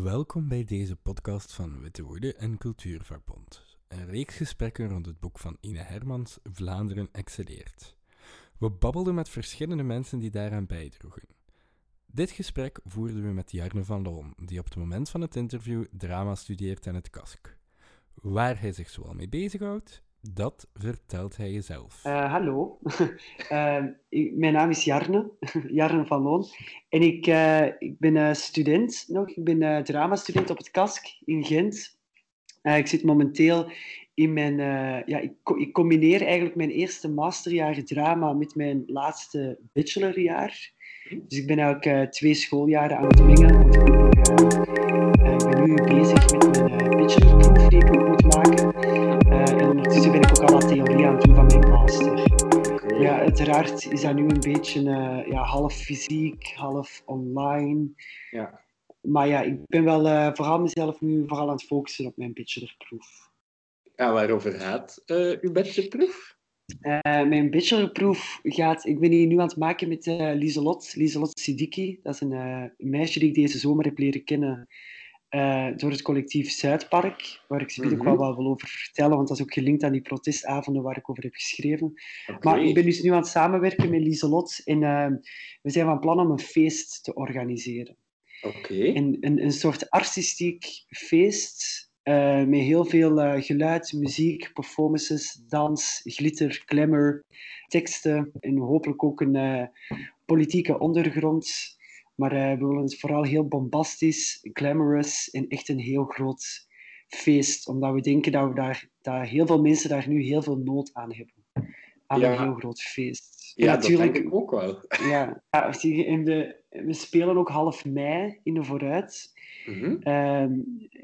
Welkom bij deze podcast van Witte Woede en Cultuurvakbond. Een reeks gesprekken rond het boek van Ine Hermans, Vlaanderen excelleert. We babbelden met verschillende mensen die daaraan bijdroegen. Dit gesprek voerden we met Jarne van Loon, die op het moment van het interview drama studeert aan het KASK. Waar hij zich zoal mee bezighoudt, dat vertelt hij jezelf. Uh, hallo, ik, mijn naam is Jarne, Jarne van Loon. En ik, uh, ik ben student nog. Ik ben drama-student op het KASK in Gent. ik zit momenteel in mijn... ja, ik, ik, combineer eigenlijk mijn eerste masterjaar drama met mijn laatste bachelorjaar. Dus ik ben eigenlijk twee schooljaren aan het mengen. Want ik, ben nu bezig met mijn bachelorproef die ik moet maken. En ondertussen ben ik ook al wat theorie aan het doen van mijn master. Ja, uiteraard is dat nu een beetje uh, ja, half fysiek, half online. Ja. Maar ja, ik ben wel uh, vooral mezelf nu vooral aan het focussen op mijn bachelorproef. Ja, waarover gaat uh, uw bachelorproef? mijn bachelorproef gaat... Ik ben hier nu aan het maken met Lieselot, Lieselot Sidiki. Dat is een meisje die ik deze zomer heb leren kennen uh, door het collectief Zuidpark, waar ik ze ook mhm. wel wat wil over vertellen, want dat is ook gelinkt aan die protestavonden waar ik over heb geschreven. Maar ik ben dus nu aan het samenwerken met Lieselot en uh, we zijn van plan om een feest te organiseren. Oké. Een, een, een, soort artistiek feest uh, met heel veel geluid, muziek, performances, dans, glitter, glamour, teksten en hopelijk ook een politieke ondergrond maar uh, we willen het vooral heel bombastisch, glamorous en echt een heel groot feest. Omdat we denken dat, we daar, dat heel veel mensen daar nu heel veel nood aan hebben. Aan een heel groot feest. Ja, natuurlijk, dat denk ik ook wel. Ja, de, we spelen ook half mei in de vooruit. Mm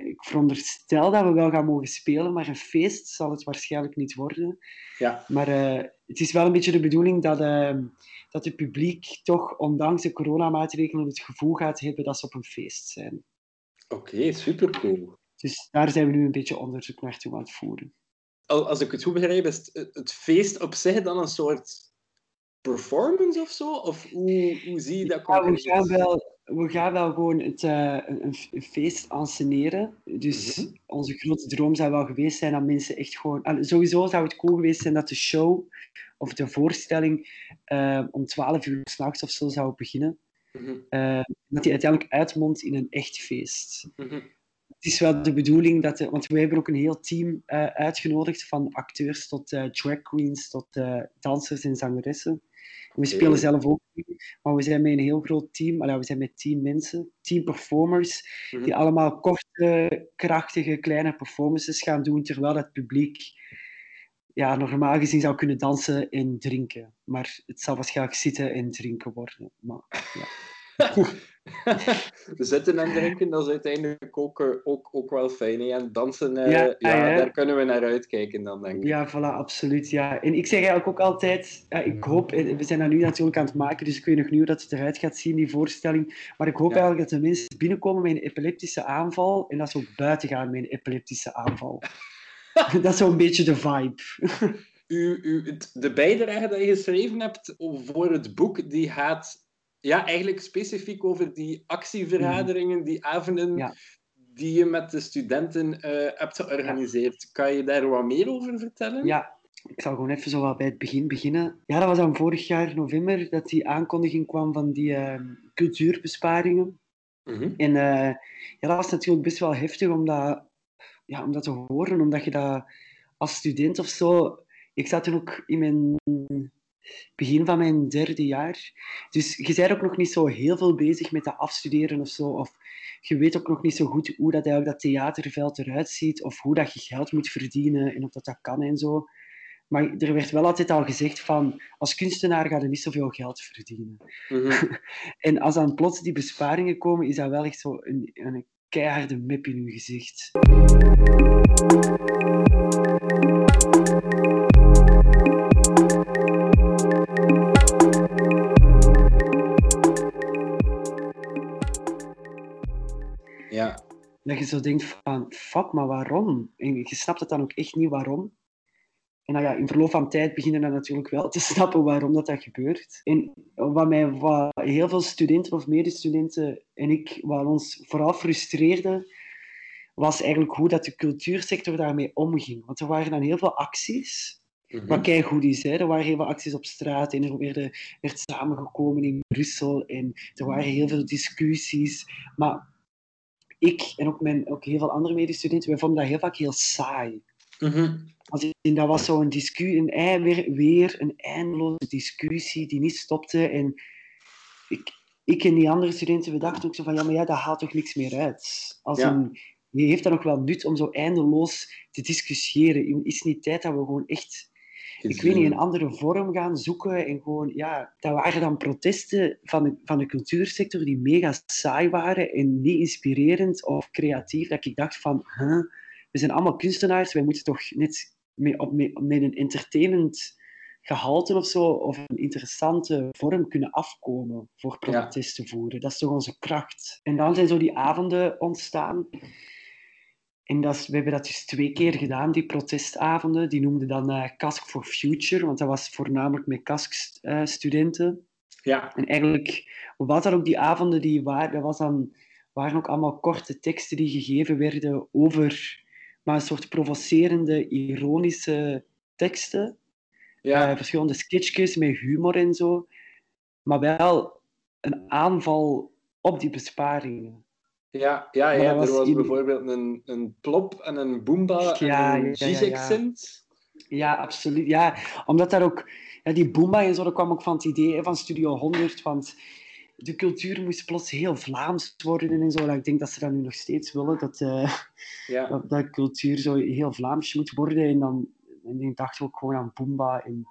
ik veronderstel dat we wel gaan mogen spelen, maar een feest zal het waarschijnlijk niet worden. Ja. Maar uh, het is wel een beetje de bedoeling dat, uh, dat het publiek toch, ondanks de coronamaatregelen, het gevoel gaat hebben dat ze op een feest zijn. Oké, okay, supercool. Dus daar zijn we nu een beetje onderzoek naartoe aan het voeren. Als ik het goed begrijp, is het, het feest op zich dan een soort performance of zo? Of hoe, hoe zie je dat? Ja, we, gaan wel, we gaan wel gewoon het, uh, een, een, feest anseneren. Dus mm -hmm. onze grote droom zou wel geweest zijn dat mensen echt gewoon... Sowieso zou het cool geweest zijn dat de show of de voorstelling uh, om 12 uur s'nachts of zo zou beginnen. Mm -hmm. uh, dat die uiteindelijk uitmondt in een echt feest. Mm -hmm. Het is wel de bedoeling dat... De, want wij hebben ook een heel team uitgenodigd, van acteurs tot drag queens, tot dansers en zangeressen. We spelen zelf ook maar we zijn met een heel groot team. Allee, we zijn met tien mensen, tien performers, die mhm. allemaal korte, krachtige, kleine performances gaan doen, terwijl het publiek ja, normaal gezien zou kunnen dansen en drinken. Maar het zal waarschijnlijk zitten en drinken worden. Maar, ja. Zitten en drinken, dat is uiteindelijk ook, eh, ook, ook wel fijn. Hè? En dansen, uh, ja, ja, daar kunnen we naar uitkijken dan, denk ik. Ja, voilà, absoluut. Ja. En ik zeg eigenlijk ook altijd, ik hoop, eh, we zijn dat nu natuurlijk aan het maken, dus ik weet nog niet hoe dat het eruit gaat zien, die voorstelling. Maar ik hoop eigenlijk dat de mensen binnenkomen met een epileptische aanval en dat ze ook buiten gaan met een epileptische aanval. dat is zo'n beetje de vibe. U, u, de bijdrage die je geschreven hebt voor het boek, die gaat ja, eigenlijk specifiek over die actievergaderingen, die avonden die je met de studenten uh, hebt georganiseerd. Kan je daar wat meer over vertellen? Ja, ik zal gewoon even zo wat bij het begin beginnen. Ja, dat was dan vorig jaar november dat die aankondiging kwam van die uh, cultuurbesparingen. Mhm. En uh, ja, dat was natuurlijk best wel heftig om dat, ja, om dat te horen, omdat je dat als student of zo... Ik zat toen ook in mijn begin van mijn derde jaar. Dus je bent ook nog niet zo heel veel bezig met dat afstuderen of zo. Of je weet ook nog niet zo goed hoe dat, eigenlijk dat theaterveld eruit ziet. Of hoe dat je geld moet verdienen en of dat, dat kan en zo. Maar er werd wel altijd al gezegd van, als kunstenaar ga je niet zoveel geld verdienen. Mhm. en als dan plots die besparingen komen, is dat wel echt zo een, een keiharde mip in je gezicht. Dat je zo denkt van, fuck, maar waarom? En je snapt het dan ook echt niet waarom. En dan ja, in verloop van tijd beginnen dan natuurlijk wel te snappen waarom dat, dat gebeurt. En wat mij wat heel veel studenten of medestudenten en ik, wat ons vooral frustreerde, was eigenlijk hoe dat de cultuursector daarmee omging. Want er waren dan heel veel acties, mm -hmm. wat goed is. Hè. Er waren heel veel acties op straat en er werden, werd samengekomen in Brussel en er waren heel veel discussies. Maar ik en ook, mijn, ook heel veel andere medestudenten, wij vonden dat heel vaak heel saai. Mm -hmm. En dat was zo'n discussie, een, weer, weer een eindeloze discussie die niet stopte. En ik, ik en die andere studenten, we dachten ook zo van, ja, maar ja, dat haalt toch niks meer uit. Als Ja. een, je heeft dan ook wel nut om zo eindeloos te discussiëren. Is het niet tijd dat we gewoon echt, ik weet niet, een andere vorm gaan zoeken en gewoon, ja, dat waren dan protesten van de, van de cultuursector die mega saai waren en niet inspirerend of creatief, dat ik dacht van, huh, we zijn allemaal kunstenaars, wij moeten toch net met, op, met, met een entertainend gehalte of zo, of een interessante vorm kunnen afkomen voor protest te voeren. Dat is toch onze kracht. En dan zijn zo die avonden ontstaan. En dat is, we hebben dat dus twee keer gedaan, die protestavonden. Die noemden dan eh Cask for Future, want dat was voornamelijk met Cask-studenten. Ja, En eigenlijk, wat dan ook die avonden die waren, dat was dan, waren ook allemaal korte teksten die gegeven werden over maar een soort provocerende, ironische teksten. ja, Eh, verschillende sketchjes met humor en zo. Maar wel een aanval op die besparingen. Ja, ja, ja. Er was was in- bijvoorbeeld een, een plop en een boomba Ja, en een ja, ja, ja. Absoluut. Ja, omdat daar ook... Ja, die Boomba en zo, dat kwam ook van het idee van Studio 100, want de cultuur moest plots heel Vlaams worden en zo. Ik denk dat ze dat nu nog steeds willen, dat, eh, Ja, dat, dat cultuur zo heel Vlaams moet worden. En dan, en dan dachten we ook gewoon aan Boomba. En,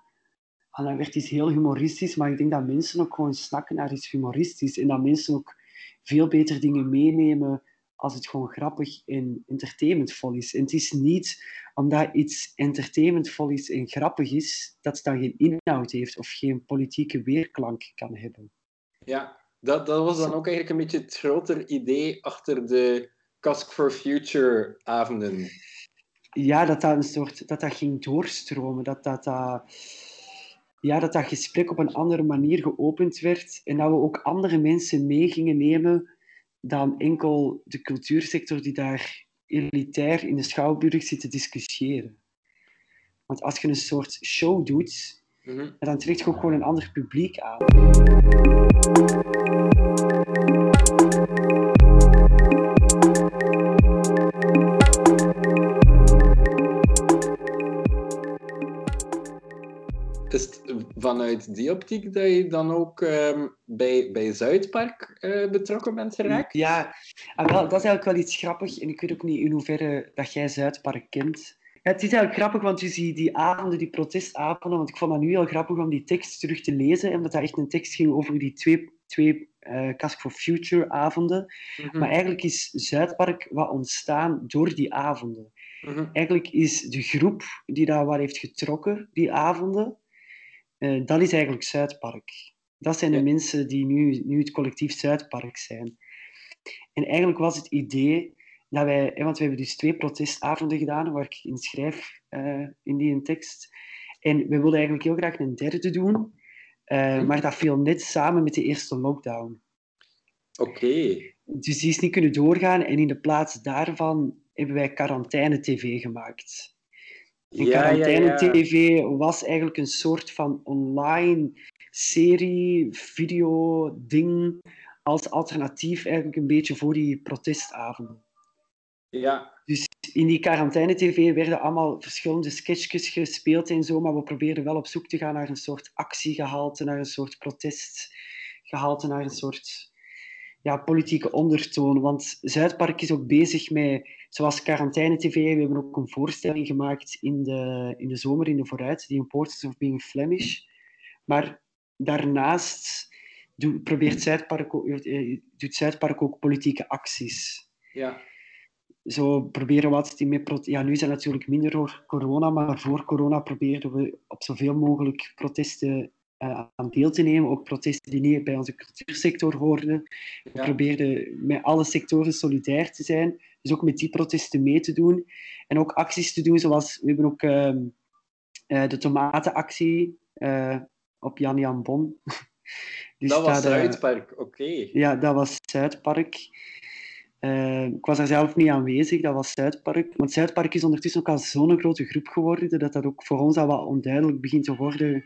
en dan werd iets heel humoristisch, maar ik denk dat mensen ook gewoon snakken naar iets humoristisch. En dat mensen ook veel beter dingen meenemen als het gewoon grappig en entertainmentvol is. En het is niet omdat iets entertainmentvol is en grappig is, dat het dan geen inhoud heeft of geen politieke weerklank kan hebben. ja. Dat, dat was dan ook eigenlijk een beetje het groter idee achter de Cask for Future avonden. ja, dat dat een soort dat dat ging doorstromen, dat dat, dat, ja, dat dat gesprek op een andere manier geopend werd en dat we ook andere mensen mee gingen nemen dan enkel de cultuursector die daar elitair in de schouwburg zit te discussiëren. Want als je een soort show doet, Mhm. dan trekt je ook gewoon een ander publiek aan. Vanuit die optiek dat je dan ook ehm, bij, bij Zuidpark eh, betrokken bent geraakt? Ja, en wel, dat is eigenlijk wel iets grappig. En ik weet ook niet in hoeverre dat jij Zuidpark kent. Ja, het is eigenlijk grappig, want je ziet die avonden, die protestavonden, want ik vond dat nu heel grappig om die tekst terug te lezen, omdat dat echt een tekst ging over die twee, twee eh Cask for Future avonden. Mhm. Maar eigenlijk is Zuidpark wat ontstaan door die avonden. Mhm. Eigenlijk is de groep die daar wat heeft getrokken, die avonden, eh, dat is eigenlijk Zuidpark. Dat zijn de Ja. mensen die nu, nu het collectief Zuidpark zijn. En eigenlijk was het idee dat wij, hè, want we hebben dus twee protestavonden gedaan, waar ik in schrijf eh, in die tekst. En we wilden eigenlijk heel graag een derde doen, eh, Mhm. maar dat viel net samen met de eerste lockdown. Oké. Dus die is niet kunnen doorgaan en in de plaats daarvan hebben wij quarantaine-tv gemaakt. En Ja, ja, quarantaine-tv was eigenlijk een soort van online serie, video, ding, als alternatief eigenlijk een beetje voor die protestavonden. Ja, Dus in die quarantaine-tv werden allemaal verschillende sketchjes gespeeld en zo, maar we probeerden wel op zoek te gaan naar een soort actiegehalte, naar een soort protestgehalte, naar een soort ja, politieke ondertoon. Want Zuidpark is ook bezig met, zoals quarantaine-tv, we hebben ook een voorstelling gemaakt in de, in de zomer, in de vooruit, die Importance of Being Flemish. Maar daarnaast doet, probeert Zuidpark, ook- eh, doet Zuidpark ook politieke acties ja. zo proberen wat die met ja, nu is het natuurlijk minder door corona, maar voor corona probeerden we op zoveel mogelijk protesten aan deel te nemen. Ook protesten die niet bij onze cultuursector hoorden. We Ja. probeerden met alle sectoren solidair te zijn. Dus ook met die protesten mee te doen. En ook acties te doen, zoals we hebben ook ehm, de tomatenactie op Jan Jan Bon. dat was Zuidpark, oké. Ja, dat was Zuidpark. Uh, ik was daar zelf niet aanwezig, dat was Zuidpark. Want Zuidpark is ondertussen ook al zo'n grote groep geworden, dat dat ook voor ons al wat onduidelijk begint te worden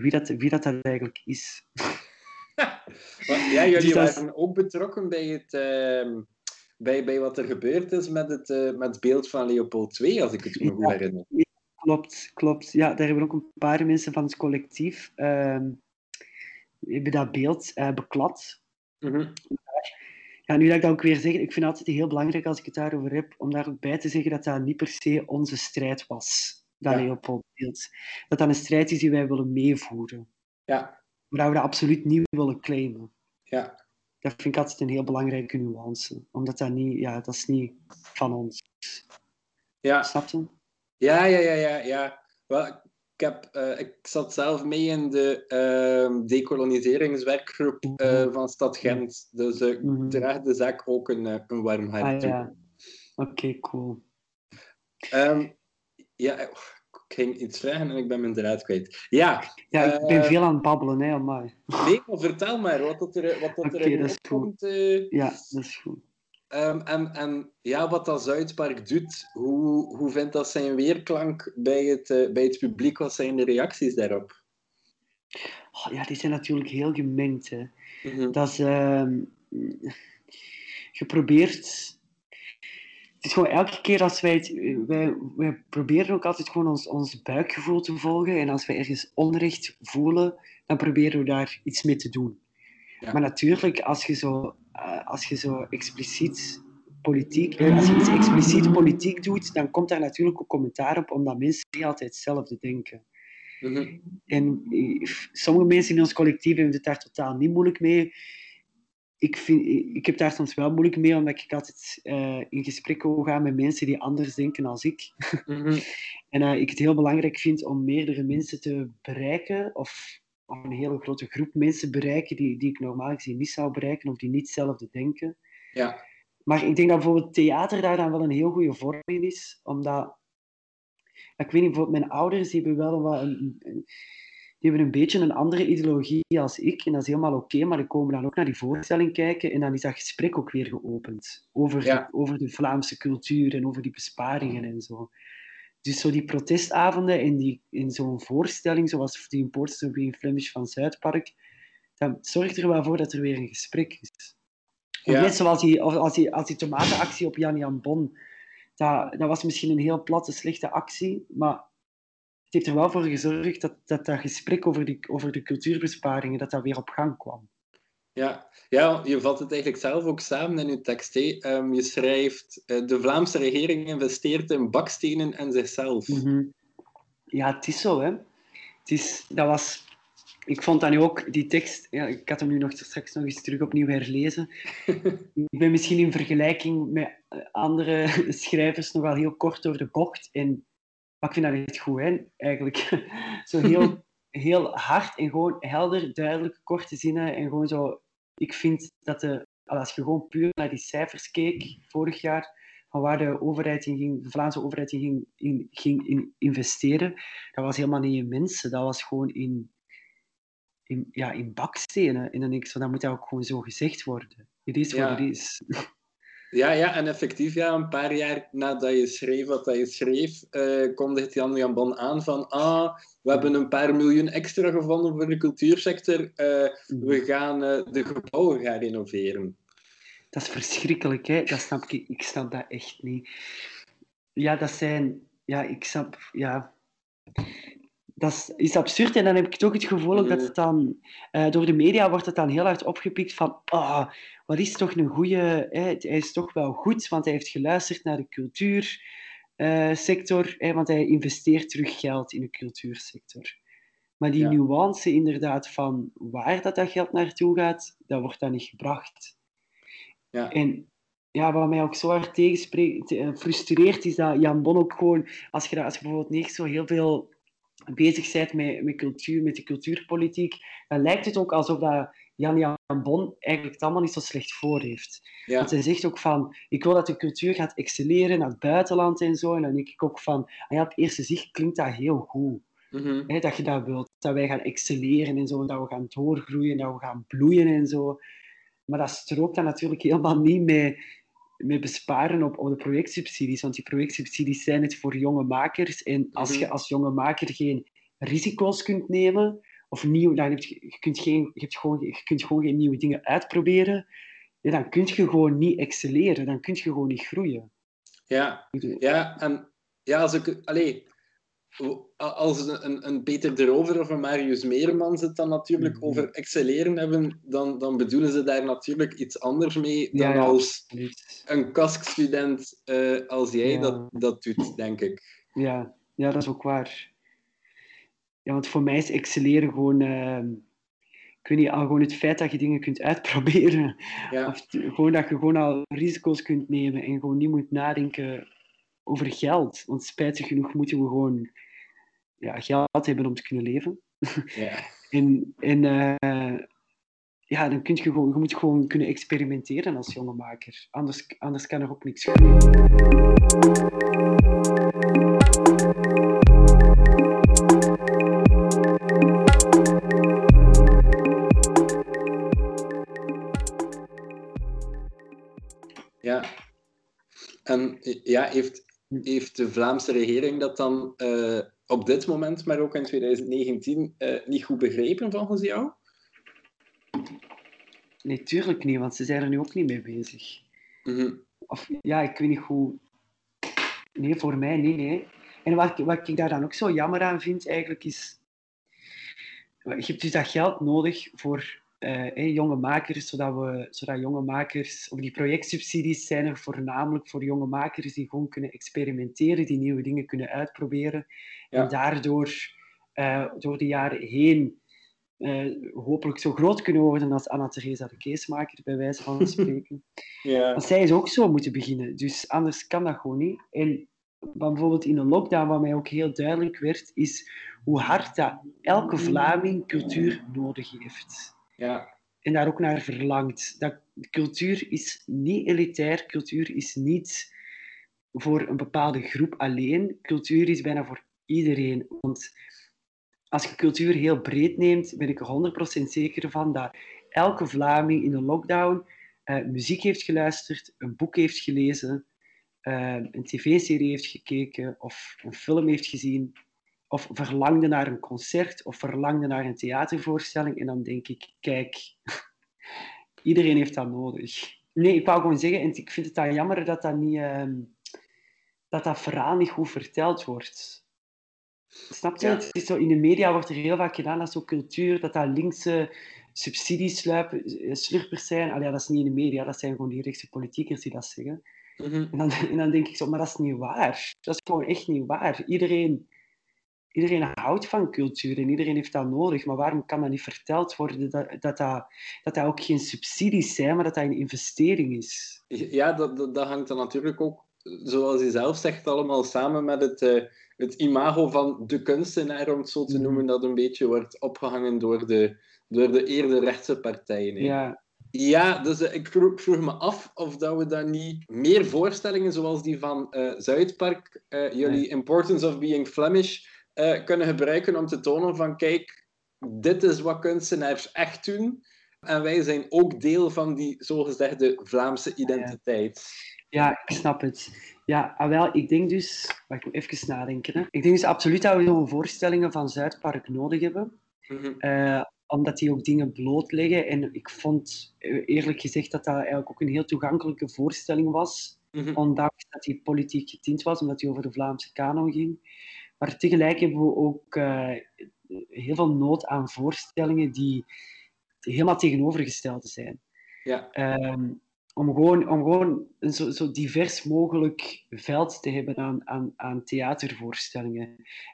wie dat, wie dat, eigenlijk is. ja, jullie dus waren ook betrokken bij, het, uh, bij, bij wat er gebeurd is met het, uh, met het beeld van Leopold II, als ik het me goed herinner. Ja, klopt, klopt. Ja, daar hebben ook een paar mensen van het collectief ehm, hebben dat beeld uh, beklad. Mm -hmm. Ja, nu dat ik dat ook weer zeg, ik vind het altijd heel belangrijk als ik het daarover heb, om daar ook bij te zeggen dat dat niet per se onze strijd was dat ja. Leopold. Dat dat een strijd is die wij willen meevoeren. Ja. Maar dat we dat absoluut niet willen claimen. Ja. Dat vind ik altijd een heel belangrijke nuance. Omdat dat niet, ja, dat is niet van ons. Ja. Snap je? Ja, ja, ja, ja. ja. Wel, ik, heb, uh, ik zat zelf mee in de uh, decoloniseringswerkgroep uh, van Stad Gent. Dus ik mm -hmm. draag de zaak ook een, een warm hart ah, toe. Ja. Oké, okay, cool. Um, ja, ik ging iets vragen en ik ben mijn draad kwijt. Ja, ja ik ben uh, veel aan het babbelen, hè, maar... Nee, maar vertel maar wat dat er, wat dat okay, er dat is komt. Uh... Ja, dat is goed. Um, en, en ja, wat dat Zuidpark doet, hoe, hoe vindt dat zijn weerklank bij het, uh, bij het publiek? Wat zijn de reacties daarop? Oh, ja, die zijn natuurlijk heel gemengd. Hè. Mm -hmm. Dat is uh, geprobeerd het is gewoon elke keer als wij, het, wij, wij proberen ook altijd gewoon ons, ons buikgevoel te volgen. En als we ergens onrecht voelen, dan proberen we daar iets mee te doen. Ja. Maar natuurlijk, als je zo, uh, als je zo expliciet politiek, als je iets expliciet politiek doet, dan komt daar natuurlijk ook commentaar op, omdat mensen niet altijd hetzelfde denken. Mm -hmm. En eh, sommige mensen in ons collectief hebben het daar totaal niet moeilijk mee ik, vind, ik heb daar soms wel moeilijk mee, omdat ik altijd uh, in gesprek wil gaan met mensen die anders denken als ik. Mm -hmm. en uh, ik het heel belangrijk vind om meerdere mensen te bereiken, of, of, een hele grote groep mensen bereiken die, die ik normaal gezien niet zou bereiken, of die niet hetzelfde denken. Ja. Maar ik denk dat bijvoorbeeld theater daar dan wel een heel goede vorm in is, omdat... Ik weet niet, bijvoorbeeld mijn ouders die hebben wel wat een, een die hebben een beetje een andere ideologie als ik. En dat is helemaal oké, maar die komen dan ook naar die voorstelling kijken en dan is dat gesprek ook weer geopend. Over, ja. over de Vlaamse cultuur en over die besparingen en zo. Dus zo die protestavonden in, die, in zo'n voorstelling, zoals die in Portsmouth in Flemish van Zuidpark, dat zorgt er wel voor dat er weer een gesprek is. Ja. Net zoals die, als die, als die tomatenactie op Jan Jan Bon. Dat, dat was misschien een heel platte, slechte actie, maar heeft er wel voor gezorgd dat dat, dat gesprek over, die, over de cultuurbesparingen dat dat weer op gang kwam. Ja. ja, je vat het eigenlijk zelf ook samen in je tekst. Um, je schrijft, uh, de Vlaamse regering investeert in bakstenen en zichzelf. Mm -hmm. Ja, het is zo. Hè. Het is, dat was, ik vond dan nu ook, die tekst, ja, ik had hem nu nog straks nog eens terug opnieuw herlezen. ik ben misschien in vergelijking met andere schrijvers nog wel heel kort door de bocht. En maar ik vind dat echt goed, hè, eigenlijk. zo heel, heel hard en gewoon helder, duidelijk, korte zinnen. En gewoon zo... Ik vind dat de, als je gewoon puur naar die cijfers keek, vorig jaar, van waar de overheid in ging, de Vlaamse overheid in ging, in, ging in investeren, dat was helemaal niet in mensen. Dat was gewoon in, in, ja, in bakstenen. En dan denk ik zo, dat moet dat ook gewoon zo gezegd worden. Het is wat het is. Ja, ja, en effectief, ja, een paar jaar nadat je schreef wat je schreef, uh, kondigde Jan Jan Bon aan van ah, we hebben een paar miljoen extra gevonden voor de cultuursector, uh, we gaan uh, de gebouwen gaan renoveren. Dat is verschrikkelijk, hè? Dat snap ik, ik snap dat echt niet. Ja, dat zijn... Ja, ik snap... Ja dat is, absurd. En dan heb ik toch het gevoel dat het dan... Uh, door de media wordt het dan heel hard opgepikt van... Oh, wat is toch een goede... Hij is toch wel goed, want hij heeft geluisterd naar de cultuursector. Uh, want hij investeert terug geld in de cultuursector. Maar die ja. nuance inderdaad van waar dat, dat geld naartoe gaat, dat wordt dan niet gebracht. Ja. En ja, wat mij ook zo hard tegenspreekt, eh, frustreert, is dat Jan Bon ook gewoon, als je, als je bijvoorbeeld niet zo heel veel bezig bent met, met cultuur, met de cultuurpolitiek, dan lijkt het ook alsof dat Jan Jan Bon eigenlijk het allemaal niet zo slecht voor heeft. Ja. Want zij zegt ook van, ik wil dat de cultuur gaat excelleren naar het buitenland en zo. En dan denk ik ook van, ah ja, op eerste zicht klinkt dat heel goed. Mm dat je dat wilt, dat wij gaan excelleren en zo, dat we gaan doorgroeien, dat we gaan bloeien en zo. Maar dat strookt dan natuurlijk helemaal niet mee, mee besparen op, op de projectsubsidies. Want die projectsubsidies zijn het voor jonge makers. En als mhm. je als jonge maker geen risico's kunt nemen, of nieuw, dan heb je, je, kunt geen, je, hebt gewoon, je kunt gewoon geen nieuwe dingen uitproberen, ja, dan kun je gewoon niet excelleren, dan kun je gewoon niet groeien. Ja, ja en ja, als ik, allez, als een, een Peter de Rover of een Marius Meerman het dan natuurlijk mhm. over excelleren hebben, dan, dan bedoelen ze daar natuurlijk iets anders mee dan als een kaskstudent uh, als jij dat, dat doet, denk ik. Ja. ja, dat is ook waar. Ja, want voor mij is excelleren gewoon... Uh, ik weet niet, al gewoon het feit dat je dingen kunt uitproberen. Of gewoon dat je gewoon al risico's kunt nemen en gewoon niet moet nadenken over geld. Want spijtig genoeg moeten we gewoon ja, geld hebben om te kunnen leven. Ja. en en uh, ja, dan kun je gewoon, je moet gewoon kunnen experimenteren als jonge maker. Anders, anders kan er ook niks gebeuren. Ja. En ja, heeft, heeft de Vlaamse regering dat dan uh, op dit moment, maar ook in 2019, uh, eh, niet goed begrepen volgens jou? Nee, tuurlijk niet, want ze zijn er nu ook niet mee bezig. Mm Of ja, ik weet niet hoe. Nee, voor mij nee, nee. En wat, wat ik daar dan ook zo jammer aan vind, eigenlijk is. Je hebt dus dat geld nodig voor uh, jonge makers, zodat, we, zodat jonge makers, of die projectsubsidies zijn er voornamelijk voor jonge makers die gewoon kunnen experimenteren, die nieuwe dingen kunnen uitproberen. En daardoor uh, door de jaren heen uh, hopelijk zo groot kunnen worden als Anna-Theresa de Keesmaker, bij wijze van spreken. ja. Want zij is ook zo moeten beginnen, dus anders kan dat gewoon niet. En bijvoorbeeld in een lockdown, wat mij ook heel duidelijk werd, is hoe hard dat elke Vlaming cultuur nodig heeft. Ja. En daar ook naar verlangt. Dat, cultuur is niet elitair, cultuur is niet voor een bepaalde groep alleen. Cultuur is bijna voor iedereen. Want als je cultuur heel breed neemt, ben ik er 100% zeker van dat elke Vlaming in een lockdown uh, muziek heeft geluisterd, een boek heeft gelezen, uh, een tv-serie heeft gekeken of een film heeft gezien of verlangde naar een concert of verlangde naar een theatervoorstelling. En dan denk ik, kijk, iedereen heeft dat nodig. Nee, ik wou gewoon zeggen, en ik vind het dan jammer dat dat, niet, uh, dat, dat verhaal niet goed verteld wordt. Snap je? Het is zo, in de media wordt er heel vaak gedaan dat zo cultuur, dat dat linkse subsidies eh, zijn. Allee, dat is niet in de media, dat zijn gewoon die rechtse politiekers die dat zeggen. Mhm. en, dan, en dan denk ik zo, maar dat is niet waar. Dat is gewoon echt niet waar. Iedereen iedereen houdt van cultuur en iedereen heeft dat nodig. Maar waarom kan dat niet verteld worden dat dat, dat, dat, ook geen subsidies zijn, maar dat dat een investering is? Ja, dat, dat, hangt dan natuurlijk ook, zoals je zelf zegt, allemaal samen met het, uh, het imago van de kunstenaar, om het zo te mm. noemen, dat een beetje wordt opgehangen door de, door de eerder rechtse partijen. Ja. Ja, dus uh, ik vroeg, vroeg, me af of dat we dan niet meer voorstellingen zoals die van uh, Zuidpark, jullie Importance of Being Flemish, uh, kunnen gebruiken om te tonen van kijk, dit is wat kunstenaars echt doen. En wij zijn ook deel van die zogezegde Vlaamse identiteit. Ja, ik snap het. Ja, ah, wel, ik denk dus... Wacht, ik moet even nadenken. Hè. Ik denk dus absoluut dat we nog voorstellingen van Zuidpark nodig hebben. Mm omdat die ook dingen blootleggen. En ik vond, eh, eerlijk gezegd, dat dat eigenlijk ook een heel toegankelijke voorstelling was. Mm Ondanks dat die politiek getint was, omdat die over de Vlaamse kanon ging. Maar tegelijk hebben we ook uh, heel veel nood aan voorstellingen die helemaal tegenovergestelde zijn. Ja. Um, om gewoon, om gewoon een zo, zo, divers mogelijk veld te hebben aan, aan, aan theatervoorstellingen.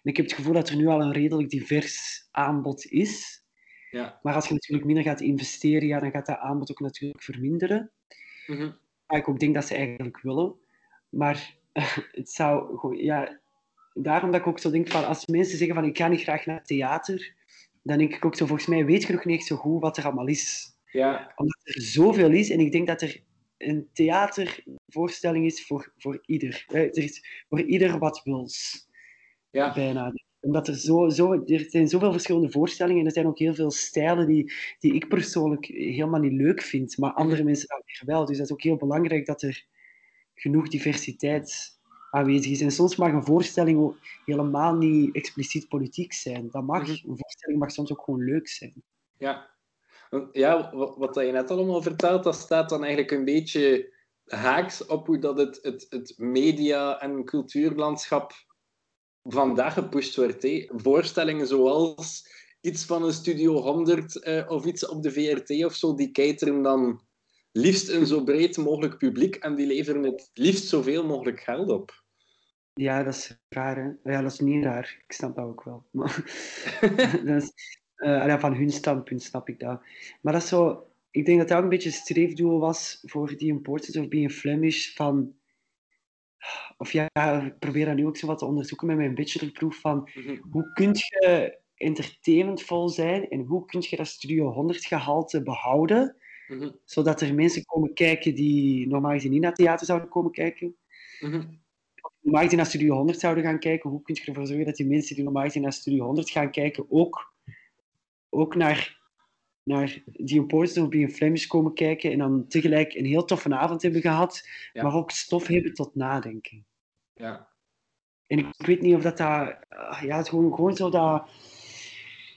En ik heb het gevoel dat er nu al een redelijk divers aanbod is. Ja. Maar als je natuurlijk minder gaat investeren, ja, dan gaat dat aanbod ook natuurlijk verminderen. Mm -hmm. ik ook denk dat ze eigenlijk willen. Maar het zou, ja, daarom dat ik ook zo denk van als mensen zeggen van ik ga niet graag naar theater dan denk ik ook zo, volgens mij weet je nog niet zo goed wat er allemaal is. Ja. Omdat er zoveel is en ik denk dat er een theatervoorstelling is voor, voor ieder. Eh, er is voor ieder wat wils. Ja. Bijna. Omdat er, zo, zo, er zijn zoveel verschillende voorstellingen en er zijn ook heel veel stijlen die, die ik persoonlijk helemaal niet leuk vind, maar andere mensen dan weer wel. Dus dat is ook heel belangrijk dat er genoeg diversiteit aanwezig is. En soms mag een voorstelling ook helemaal niet expliciet politiek zijn. Dat mag. Mhm. Een voorstelling mag soms ook gewoon leuk zijn. Ja. Ja, wat, je net allemaal vertelt, dat staat dan eigenlijk een beetje haaks op hoe dat het, het, het media- en cultuurlandschap vandaag gepusht wordt. Voorstellingen zoals iets van een Studio 100 eh, of iets op de VRT of zo, die cateren dan liefst een zo breed mogelijk publiek en die leveren het liefst zoveel mogelijk geld op. Ja, dat is raar, hè? Ja, dat is niet raar. Ik snap dat ook wel. Maar dat is, eh, van hun standpunt snap ik dat. Maar dat is zo... Ik denk dat dat ook een beetje een streefdoel was voor die Imported of Being Flemish van... Of ja, ik probeer dat nu ook zo wat te onderzoeken met mijn bachelorproef van hoe kun je entertainmentvol zijn en hoe kun je dat Studio 100 gehalte behouden, Mhm, zodat er mensen komen kijken die normaal gezien niet naar theater zouden komen kijken. mhm, normaal gezien naar Studio 100 zouden gaan kijken, hoe kun je ervoor zorgen dat die mensen die normaal gezien naar Studio 100 gaan kijken, ook, ook naar, naar die Important of Being Flemish komen kijken en dan tegelijk een heel toffe avond hebben gehad, Ja. maar ook stof hebben tot nadenken. Ja. En ik, weet niet of dat... dat ah, ja, het gewoon, gewoon zo dat...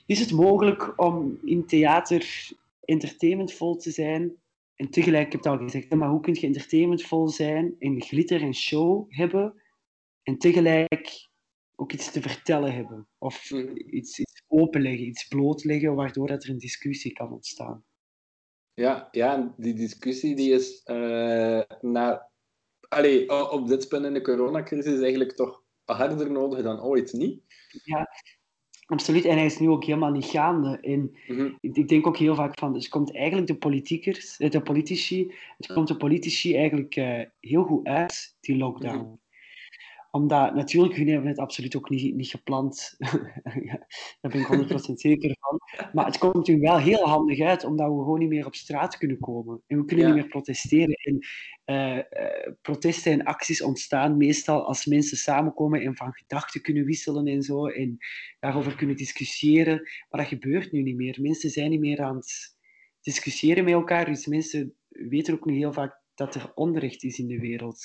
Is het mogelijk om in theater entertainmentvol te zijn en tegelijk, ik heb het al gezegd, maar hoe kun je entertainmentvol zijn en glitter en show hebben en tegelijk ook iets te vertellen hebben? Of Mhm. iets, iets openleggen, iets blootleggen, waardoor dat er een discussie kan ontstaan. Ja, ja, die discussie die is eh, na, allee, op dit punt in de coronacrisis eigenlijk toch harder nodig dan ooit, niet? Absoluut, en hij is nu ook helemaal niet gaande. En Mhm, ik, ik denk ook heel vaak van, dus komt eigenlijk de politiekers, eh, de politici, het komt de politici eigenlijk eh, heel goed uit, die lockdown. Mhm. Omdat, natuurlijk, hun hebben het absoluut ook niet, niet gepland. Daar ben ik 100% zeker van. Maar het komt hun wel heel handig uit, omdat we gewoon niet meer op straat kunnen komen. En we kunnen Ja. niet meer protesteren. En eh, eh, protesten en acties ontstaan meestal als mensen samenkomen en van gedachten kunnen wisselen en zo. En daarover kunnen discussiëren. Maar dat gebeurt nu niet meer. Mensen zijn niet meer aan het discussiëren met elkaar. Dus mensen weten ook niet heel vaak dat er onrecht is in de wereld.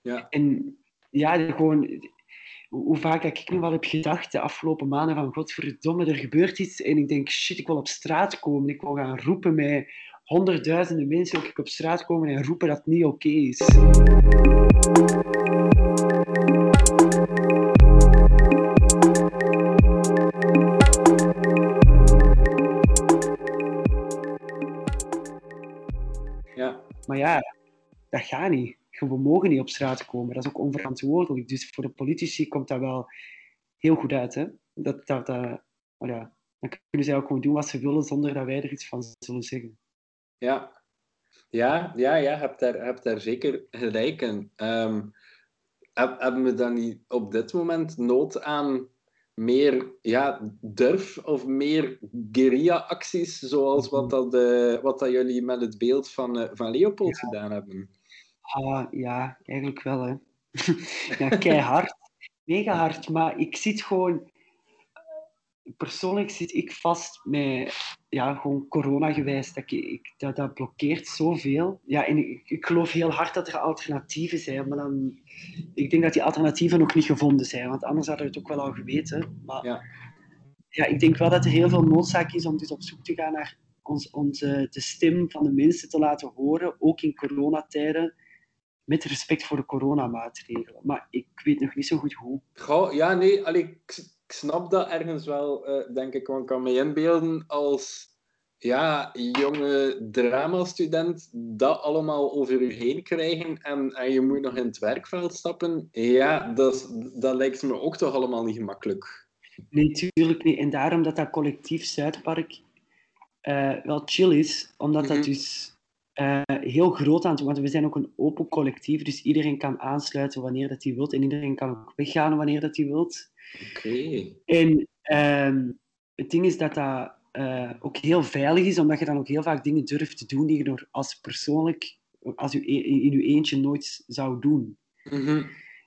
Ja, En ja, gewoon, hoe vaak dat ik nu wel heb gedacht de afgelopen maanden van godverdomme, er gebeurt iets en ik denk, shit, ik wil op straat komen. Ik wil gaan roepen met honderdduizenden mensen, ook ik op straat komen en roepen dat het niet oké is. ja, Maar ja, dat gaat niet. We mogen niet op straat komen. Dat is ook onverantwoordelijk. Dus voor de politici komt dat wel heel goed uit. Hè? Dat, dat, dat, maar ja, dan kunnen zij ook gewoon doen wat ze willen zonder dat wij er iets van zullen zeggen. ja. Ja, ja, ja, heb daar, heb daar zeker gelijk in. Ehm, heb- hebben we dan niet op dit moment nood aan meer ja, durf of meer guerrilla-acties, zoals wat, dat, eh, wat dat jullie met het beeld van, eh, van Leopold gedaan hebben? Ah, ja, eigenlijk wel, hè. ja, keihard. Mega hard. Maar ik zit gewoon... Persoonlijk zit ik vast met... Ja, gewoon corona-gewijs. Dat, ik, dat, dat blokkeert zoveel. Ja, en ik, ik geloof heel hard dat er alternatieven zijn. Maar dan... Ik denk dat die alternatieven nog niet gevonden zijn. Want anders hadden we het ook wel al geweten. Maar Ja. ja, ik denk wel dat er heel veel noodzaak is om dus op zoek te gaan naar ons, onze, de stem van de mensen te laten horen. Ook in coronatijden met respect voor de coronamaatregelen. Maar ik weet nog niet zo goed hoe. Goh, ja, nee, allee, ik, ik snap dat ergens wel, eh, denk ik. Want ik kan me inbeelden als ja, jonge dramastudent dat allemaal over je heen krijgen en, en je moet nog in het werkveld stappen. Ja, dat, dat lijkt me ook toch allemaal niet gemakkelijk. Nee, natuurlijk niet. En daarom dat dat collectief Zuidpark eh, wel chill is, omdat dat Mhm. dus eh, heel groot aan het Want we zijn ook een open collectief, dus iedereen kan aansluiten wanneer dat hij wilt. En iedereen kan ook weggaan wanneer dat hij wilt. Oké. En ehm, het ding is dat dat uh, ook heel veilig is, omdat je dan ook heel vaak dingen durft te doen die je nog als persoonlijk, als u in je eentje nooit zou doen. Mhm.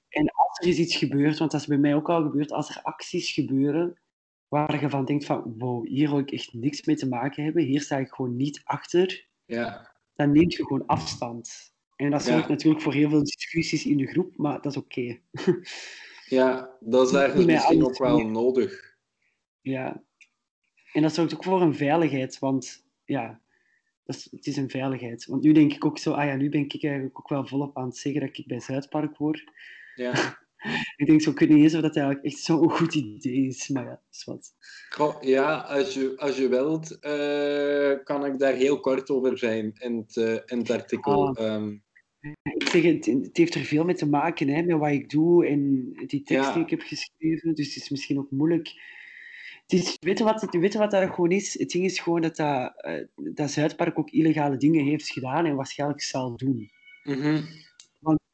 En als er is iets gebeurt, want dat is bij mij ook al gebeurd, als er acties gebeuren waar je van denkt van, wow, hier wil ik echt niks mee te maken hebben, hier sta ik gewoon niet achter, ja. Dan neemt je gewoon afstand. En dat zorgt natuurlijk voor heel veel discussies in de groep, maar dat is oké. ja, dat is eigenlijk misschien ook wel nodig. Ja, en dat zorgt ook voor een veiligheid, want ja, dat is, het is een veiligheid. Want nu denk ik ook zo, ah ja, nu ben ik eigenlijk ook wel volop aan het zeggen dat ik bij Zuidpark hoor. Ja. ik denk zo, weet niet eens of dat eigenlijk echt zo'n goed idee is, maar ja, is wat. ja, als je, als je wilt, uh, kan ik daar heel kort over zijn in het, uh, in het artikel. Ah. Um... Ik zeg, het, het, heeft er veel mee te maken hè, met wat ik doe en die tekst die ik heb geschreven. Dus het is misschien ook moeilijk is, weet, je wat, weet je wat dat gewoon is? Het ding is gewoon dat, dat, uh, dat Zuidpark ook illegale dingen heeft gedaan en waarschijnlijk zal doen. Mm Want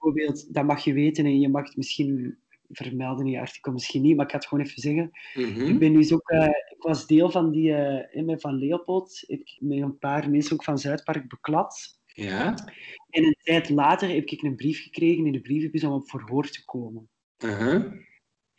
bijvoorbeeld, dat mag je weten en je mag het misschien vermelden in je artikel, misschien niet, maar ik ga het gewoon even zeggen. Mhm. Ik ben dus ook, uh, ik was deel van die uh, van Leopold. Ik met een paar mensen ook van Zuidpark beklad. Ja. En een tijd later heb ik een brief gekregen in de brievenbus om op verhoor te komen. Uh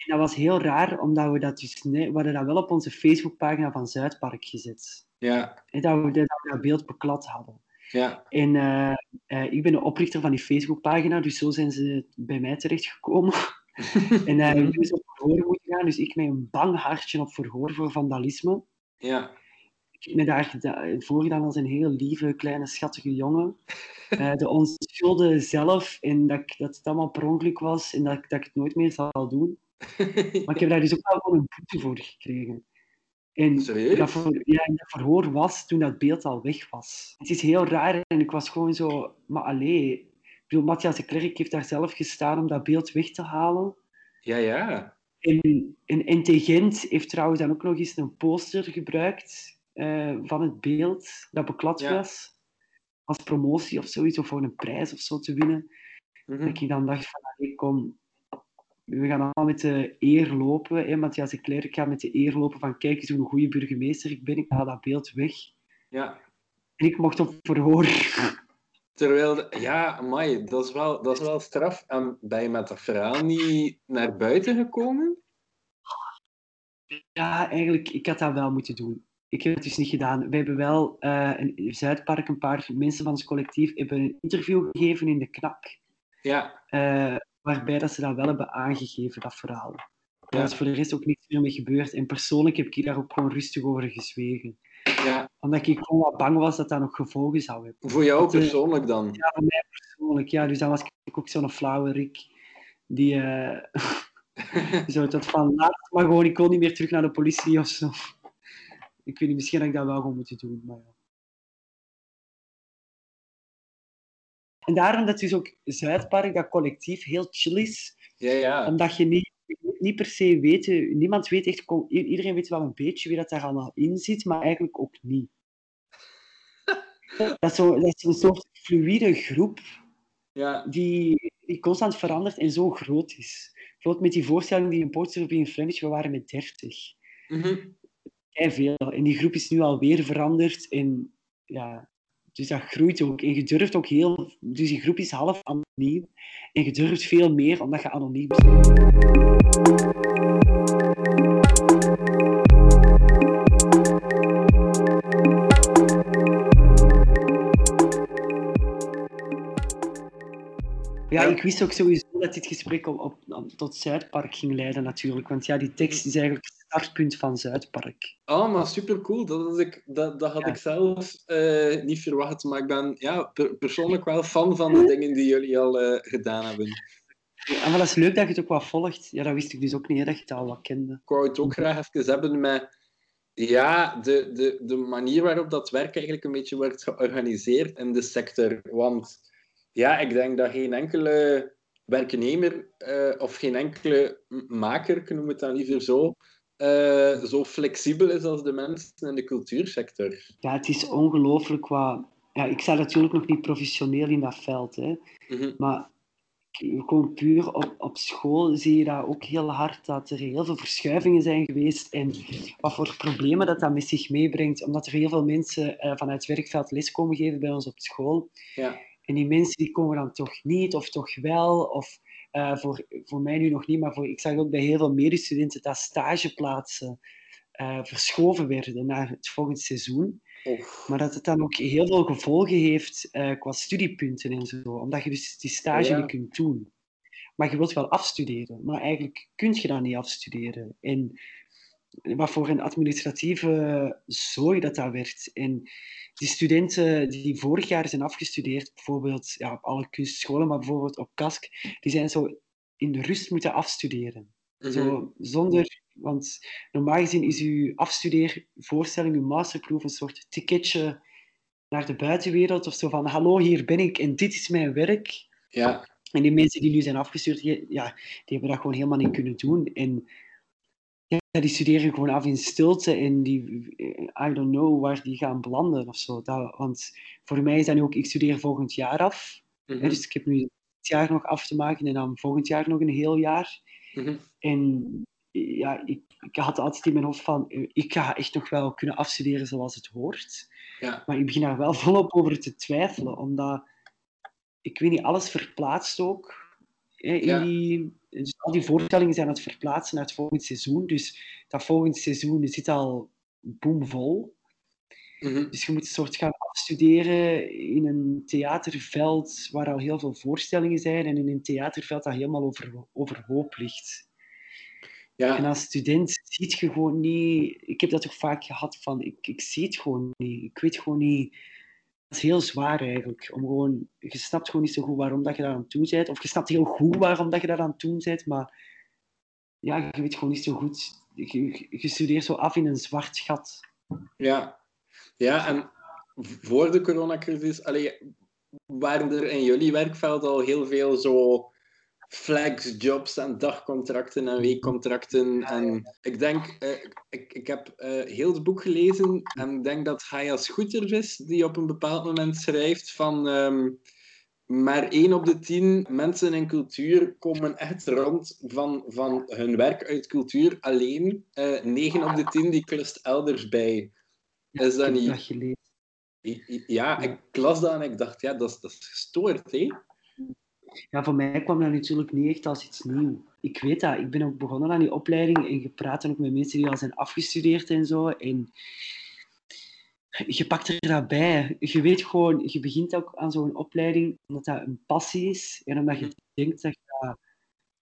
dat was heel raar, omdat we dat dus... Nee, we hadden dat wel op onze Facebookpagina van Zuidpark gezet. Ja. En dat we, dat, we dat beeld beklad hadden. Ja. En uh, uh, ik ben de oprichter van die Facebookpagina, dus zo zijn ze bij mij terechtgekomen. en uh, ik ben op verhoor moeten gaan, dus ik met een bang hartje op verhoor voor vandalisme. Ja. Ik heb me daar voorgedaan als een heel lieve, kleine, schattige jongen. de onschulden zelf, en dat, dat het allemaal per ongeluk was en dat, dat ik het nooit meer zal doen. maar ik heb daar dus ook wel een boete voor gekregen. En dat, voor, ja, dat verhoor was toen dat beeld al weg was. Het is heel raar en ik was gewoon zo... Maar allee... Ik bedoel, Matthias de Klerk heeft daar zelf gestaan om dat beeld weg te halen. Ja, ja. En, en Intelligent heeft trouwens dan ook nog eens een poster gebruikt uh, van het beeld dat beklad ja. was. Als promotie of zoiets, of voor een prijs of zo te winnen. Mm Dat ik dan dacht van, allee, kom, we gaan allemaal met de eer lopen. Hè? Matthias de Klerk gaat met de eer lopen van kijk eens hoe een goede burgemeester ik ben. Ik haal dat beeld weg. Ja. En ik mocht op verhoor. Terwijl, ja, amai, dat is wel, dat is wel straf. En ben je met dat verhaal niet naar buiten gekomen? Ja, eigenlijk, ik had dat wel moeten doen. Ik heb het dus niet gedaan. We hebben wel uh, in Zuidpark een paar mensen van ons collectief hebben een interview gegeven in de knak. Ja. Uh, waarbij dat ze dat wel hebben aangegeven, dat verhaal. Ja. Er is voor de rest ook niets meer mee gebeurd. En persoonlijk heb ik daar ook gewoon rustig over gezwegen. Ja. Omdat ik gewoon wat bang was dat dat nog gevolgen zou hebben. Voor jou persoonlijk dan? Ja, voor mij persoonlijk. Ja, dus dan was ik ook zo'n flauwe Rick. Die, uh, zo dat van, laat maar gewoon, ik kon niet meer terug naar de politie of zo. Ik weet niet, misschien had ik dat wel gewoon moeten doen, maar ja. En daarom dat dus ook Zuidpark, dat collectief, heel chill is. Ja, ja. Omdat je niet, niet per se weet, niemand weet echt, iedereen weet wel een beetje wie dat daar allemaal in zit, maar eigenlijk ook niet. dat, is zo, dat is een soort fluïde groep ja. die, die constant verandert en zo groot is. Bijvoorbeeld met die voorstelling die in Portugal in Flemish, we waren met 30. Mm -hmm. veel. En die groep is nu alweer veranderd. En ja, dus dat groeit ook. En je durft ook heel... Dus die groep is half anoniem. En je durft veel meer omdat je anoniem bent. Ja, ik wist ook sowieso dat dit gesprek op, op, tot Zuidpark ging leiden natuurlijk. Want ja, die tekst is eigenlijk het startpunt van Zuidpark. Oh, maar supercool. Dat, had ik, dat, dat had ja. ik zelf uh, niet verwacht. Maar ik ben ja, per, persoonlijk wel fan van de dingen die jullie al uh, gedaan hebben. Ja, maar dat is leuk dat je het ook wat volgt. Ja, dat wist ik dus ook niet, dat je het al wat kende. Ik wou het ook graag even hebben met ja, de, de, de manier waarop dat werk eigenlijk een beetje wordt georganiseerd in de sector. Want ja, ik denk dat geen enkele werknemer uh, of geen enkele maker, ik noem het dan liever zo, uh, zo flexibel is als de mensen in de cultuursector. Ja, het is ongelooflijk wat... Ja, ik sta natuurlijk nog niet professioneel in dat veld, hè. Mm -hmm. maar gewoon puur op, op school zie je dat ook heel hard, dat er heel veel verschuivingen zijn geweest en wat voor problemen dat dat met zich meebrengt, omdat er heel veel mensen uh, vanuit het werkveld les komen geven bij ons op school. Ja. En die mensen die komen dan toch niet, of toch wel, of uh, voor, voor mij nu nog niet, maar voor, ik zag ook bij heel veel medestudenten dat stageplaatsen uh, verschoven werden naar het volgende seizoen. Maar dat het dan ook heel veel gevolgen heeft uh, qua studiepunten en zo. Omdat je dus die stage ja. niet kunt doen. Maar je wilt wel afstuderen. Maar eigenlijk kun je dat niet afstuderen. En wat voor een administratieve zooi dat dat werd. En die studenten die vorig jaar zijn afgestudeerd, bijvoorbeeld ja, op alle kunstscholen, maar bijvoorbeeld op KASK, die zijn zo in de rust moeten afstuderen. -hmm. Zo, zonder want normaal gezien is uw afstudeervoorstelling, uw masterproef, een soort ticketje naar de buitenwereld. Of zo van, hallo, hier ben ik en dit is mijn werk. Ja. En die mensen die nu zijn afgestudeerd, ja, die hebben dat gewoon helemaal niet kunnen doen. En ja, die studeren gewoon af in stilte en die, I don't know waar die gaan belanden of zo. Dat, want voor mij is dat nu ook, ik studeer volgend jaar af. Mm -hmm. Dus ik heb nu dit jaar nog af te maken en dan volgend jaar nog een heel jaar. Mm -hmm. En ja, ik, ik, had altijd in mijn hoofd van, ik ga echt nog wel kunnen afstuderen zoals het hoort. Ja. Maar ik begin daar wel volop over te twijfelen, omdat, ik weet niet, alles verplaatst ook. Hè, in Ja. die, dus al die voorstellingen zijn aan het verplaatsen naar het volgende seizoen. Dus dat volgende seizoen zit al boomvol. Mhm. Dus je moet een soort gaan afstuderen in een theaterveld waar al heel veel voorstellingen zijn en in een theaterveld dat helemaal over, overhoop ligt. En Ja. als student ziet je gewoon niet... Ik heb dat toch vaak gehad van... Ik, ik zie het gewoon niet. Ik weet gewoon niet... Is heel zwaar eigenlijk. Om gewoon, je snapt gewoon niet zo goed waarom dat je daar aan doen bent. Of je snapt heel goed waarom dat je daar aan doen bent. Maar ja, je weet gewoon niet zo goed. Je, je- je studeert zo af in een zwart gat. Ja. Ja, en voor de coronacrisis allee, waren er in jullie werkveld al heel veel zo flexjobs en dagcontracten en weekcontracten. En ik denk, eh, ik, ik heb eh, heel het boek gelezen en ik denk dat Haya Schoeter is die op een bepaald moment schrijft van ehm, maar één op de tien mensen in cultuur komen echt rond van, van hun werk uit cultuur alleen. Eh negen op de tien die klust elders bij. Is dat niet... dat Ja, ik las dat en ik dacht, ja, dat is, dat is gestoord, hè? Ja, voor mij kwam dat natuurlijk niet echt als iets nieuws. Ik weet dat. Ik ben ook begonnen aan die opleiding en je praat dan ook met mensen die al zijn afgestudeerd en zo. En je pakt er dat bij. Je weet gewoon, je begint ook aan zo'n opleiding omdat dat een passie is en omdat je denkt dat je, dat,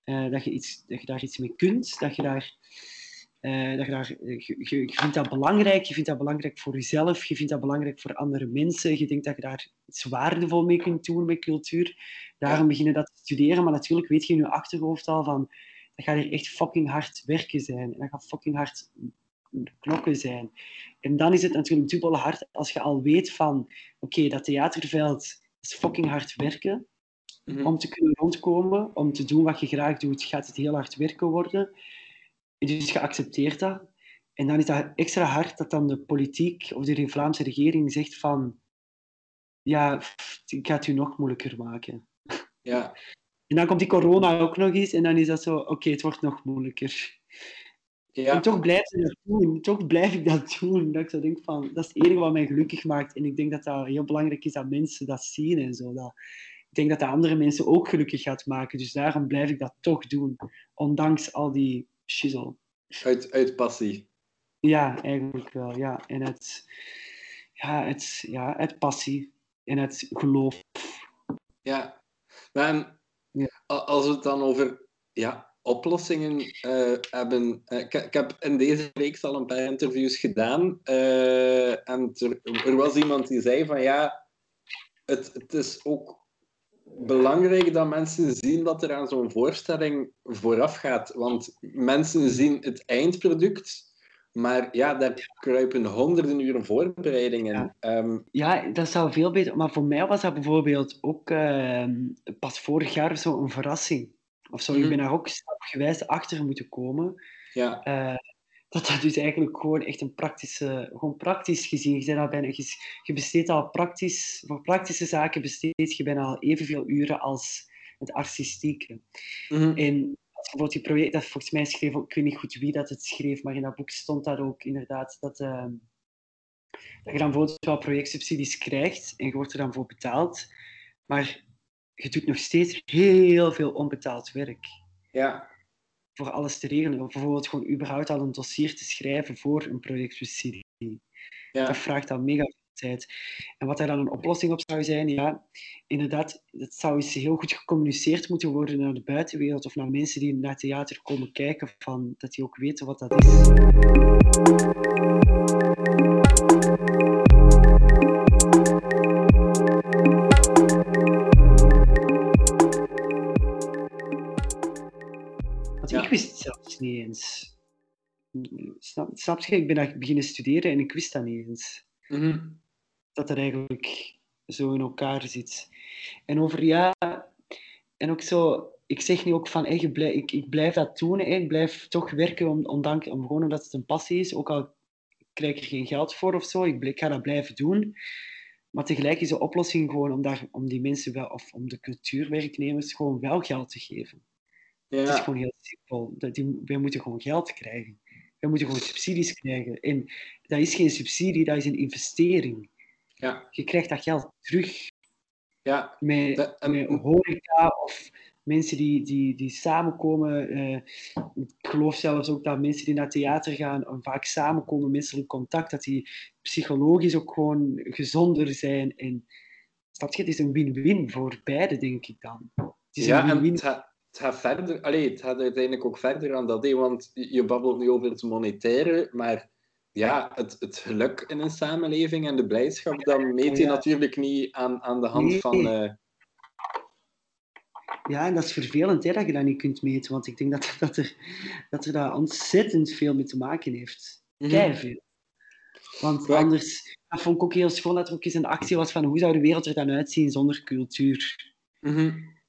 eh, dat je, iets, dat je daar iets mee kunt. Dat je daar... eh, dat je, daar, je, je, vindt dat belangrijk, je vindt dat belangrijk voor jezelf, je vindt dat belangrijk voor andere mensen, je denkt dat je daar iets waardevol mee kunt doen met cultuur. Daarom beginnen dat te studeren, maar natuurlijk weet je in je achterhoofd al van dat gaat hier echt fucking hard werken zijn. En dat gaat fucking hard knokken zijn. En dan is het natuurlijk dubbel hard als je al weet van oké, dat theaterveld is fucking hard werken. Mhm. Om te kunnen rondkomen, om te doen wat je graag doet, gaat het heel hard werken worden. Dus je accepteert dat. En dan is dat extra hard dat dan de politiek of de Vlaamse regering zegt van ja, ik ga het u nog moeilijker maken. Ja, En dan komt die corona ook nog eens en dan is dat zo, oké, het wordt nog moeilijker. En ja, toch blijf ik dat doen, toch blijf ik dat doen. Dat ik zo denk van, dat is het enige wat mij gelukkig maakt. En ik denk dat dat heel belangrijk is dat mensen dat zien en zo. Dat, ik denk dat dat andere mensen ook gelukkig gaat maken. Dus daarom blijf ik dat toch doen, ondanks al die shizzle. uit, uit passie. Ja, eigenlijk wel, ja. En het, ja, het, ja, het passie en het geloof. Ja, maar en Ja. als we het dan over ja, oplossingen eh, hebben. eh, ik, ik heb in deze reeks al een paar interviews gedaan. eh, en er, er was iemand die zei van ja, het, het is ook belangrijk dat mensen zien dat er aan zo'n voorstelling vooraf gaat. Want mensen zien het eindproduct. Maar ja, daar kruipen honderden uren voorbereidingen. Ja. Ehm, Ja, dat zou veel beter. Maar voor mij was dat bijvoorbeeld ook ehm, pas vorig jaar zo een verrassing. Of zo, Mhm. ik ben daar ook stapgewijs achter moeten komen. ja, Eh, dat dat dus eigenlijk gewoon echt een praktische, gewoon praktisch gezien, je, bent al bijna, je, besteedt al praktisch, voor praktische zaken besteed je bijna al evenveel uren als het artistieke. Mm En bijvoorbeeld die project, dat volgens mij schreef, ik weet niet goed wie dat het schreef, maar in dat boek stond dat ook inderdaad, dat, uh, dat je dan bijvoorbeeld wel projectsubsidies krijgt en je wordt er dan voor betaald, maar je doet nog steeds heel veel onbetaald werk. Ja. Voor alles te regelen. Of bijvoorbeeld gewoon überhaupt al een dossier te schrijven voor een projectsubsidie. Ja. Dat vraagt dan mega tijd. En wat daar dan een oplossing op zou zijn, ja, inderdaad, het zou eens heel goed gecommuniceerd moeten worden naar de buitenwereld of naar mensen die naar theater komen kijken, van, dat die ook weten wat dat is. Het niet eens. Snap, snap je? Ik ben beginnen studeren en ik wist dat niet eens. Mm Dat er eigenlijk zo in elkaar zit. En over ja, en ook zo, ik zeg nu ook van, hey, ik, ik blijf dat doen, hey, ik blijf toch werken om, om, dank, om gewoon omdat het een passie is, ook al krijg ik er geen geld voor of zo, ik, ik ga dat blijven doen. Maar tegelijk is de oplossing gewoon om, daar, om die mensen wel, of om de cultuurwerknemers gewoon wel geld te geven. Ja. Het is gewoon heel simpel. Die, wij moeten gewoon geld krijgen. Wij moeten gewoon subsidies krijgen. En dat is geen subsidie, dat is een investering. Ja. Je krijgt dat geld terug. Ja. Met, met horeca of mensen die, die, die samenkomen. Uh, ik geloof zelfs ook dat mensen die naar theater gaan vaak samenkomen, menselijk contact, dat die psychologisch ook gewoon gezonder zijn. En snap je, het is een win-win voor beide, denk ik dan. Het is ja, een win -win. en het gaat verder, allee, het gaat uiteindelijk ook verder dan dat, hé, want je babbelt nu over het monetaire, maar ja, het, het geluk in een samenleving en de blijdschap, dat meet je natuurlijk niet aan, aan de hand van... Uh... Ja, en dat is vervelend hè, dat je dat niet kunt meten, want ik denk dat, dat, er, dat er daar ontzettend veel mee te maken heeft. Mm veel. Want ja. anders, dat vond ik ook heel schoon dat er ook eens een actie was van hoe zou de wereld er dan uitzien zonder cultuur. Mm -hmm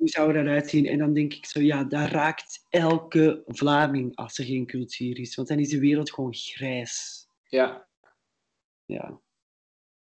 hoe zou dat uitzien? En dan denk ik zo, ja, dat raakt elke Vlaming als er geen cultuur is. Want dan is de wereld gewoon grijs. Ja. Ja.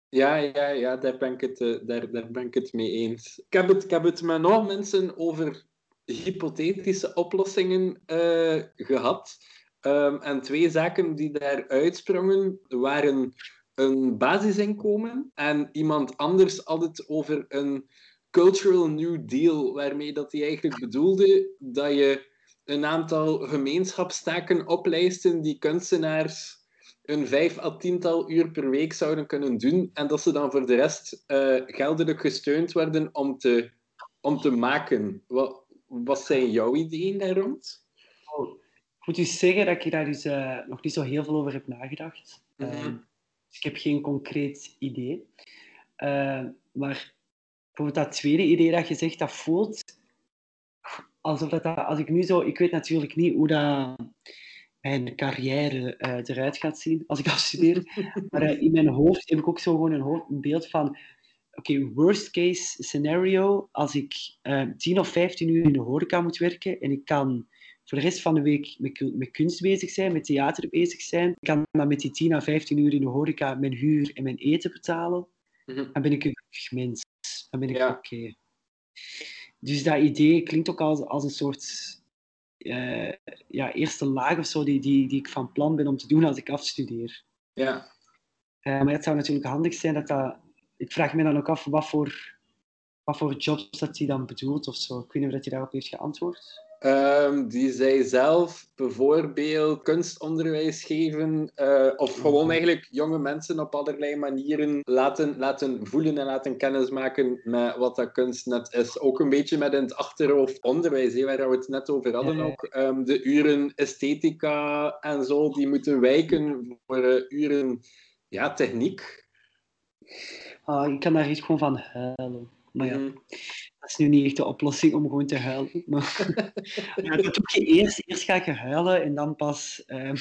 Ja, ja, ja daar, ben ik het, uh, daar, daar ben ik het mee eens. Ik heb het, ik heb het met nog mensen over hypothetische oplossingen uh, gehad. Um, en twee zaken die daar uitsprongen waren een basisinkomen en iemand anders had het over een Cultural New Deal, waarmee dat hij eigenlijk bedoelde dat je een aantal gemeenschapstaken oplijsten die kunstenaars een vijf à tiental uur per week zouden kunnen doen en dat ze dan voor de rest uh, geldelijk gesteund werden om te, om te maken. Wat, wat zijn jouw ideeën daar rond? Oh, ik moet u zeggen dat ik daar dus uh, nog niet zo heel veel over heb nagedacht. Mm -hmm. uh, dus ik heb geen concreet idee. maar bijvoorbeeld dat tweede idee dat je zegt, dat voelt alsof dat, als ik nu zo, ik weet natuurlijk niet hoe dat mijn carrière uh, eruit gaat zien als ik afstudeer, maar uh, in mijn hoofd heb ik ook zo gewoon een, hoofd, een beeld van, oké, okay, worst case scenario, als ik uh, eh, 10 of 15 uur in de horeca moet werken en ik kan voor de rest van de week met, met kunst bezig zijn, met theater bezig zijn, ik kan dan met die 10 à 15 uur in de horeca mijn huur en mijn eten betalen, -hmm. dan ben ik een gelukkig mens. Dan ben ik ja. oké. Okay. Dus dat idee klinkt ook als, als een soort uh, ja, eerste laag of zo die, die, die ik van plan ben om te doen als ik afstudeer. Ja. Uh, maar het zou natuurlijk handig zijn dat dat... Ik vraag me dan ook af wat voor, wat voor jobs dat hij dan bedoelt of zo. Ik weet niet of hij daarop heeft geantwoord. Um, die zij zelf bijvoorbeeld kunstonderwijs geven, uh, of gewoon eigenlijk jonge mensen op allerlei manieren laten, laten voelen en laten kennismaken met wat dat kunst net is. Ook een beetje met in het achterhoofd onderwijs, waar we het net over hadden ook. Um, de uren esthetica en zo, die moeten wijken voor uh, uren ja, techniek. Ah, ik kan daar iets gewoon van huilen. Maar ja, mm. Dat is nu niet echt de oplossing om gewoon te huilen. Maar ja, dat doe je eerst. Eerst ga je huilen en dan pas uh,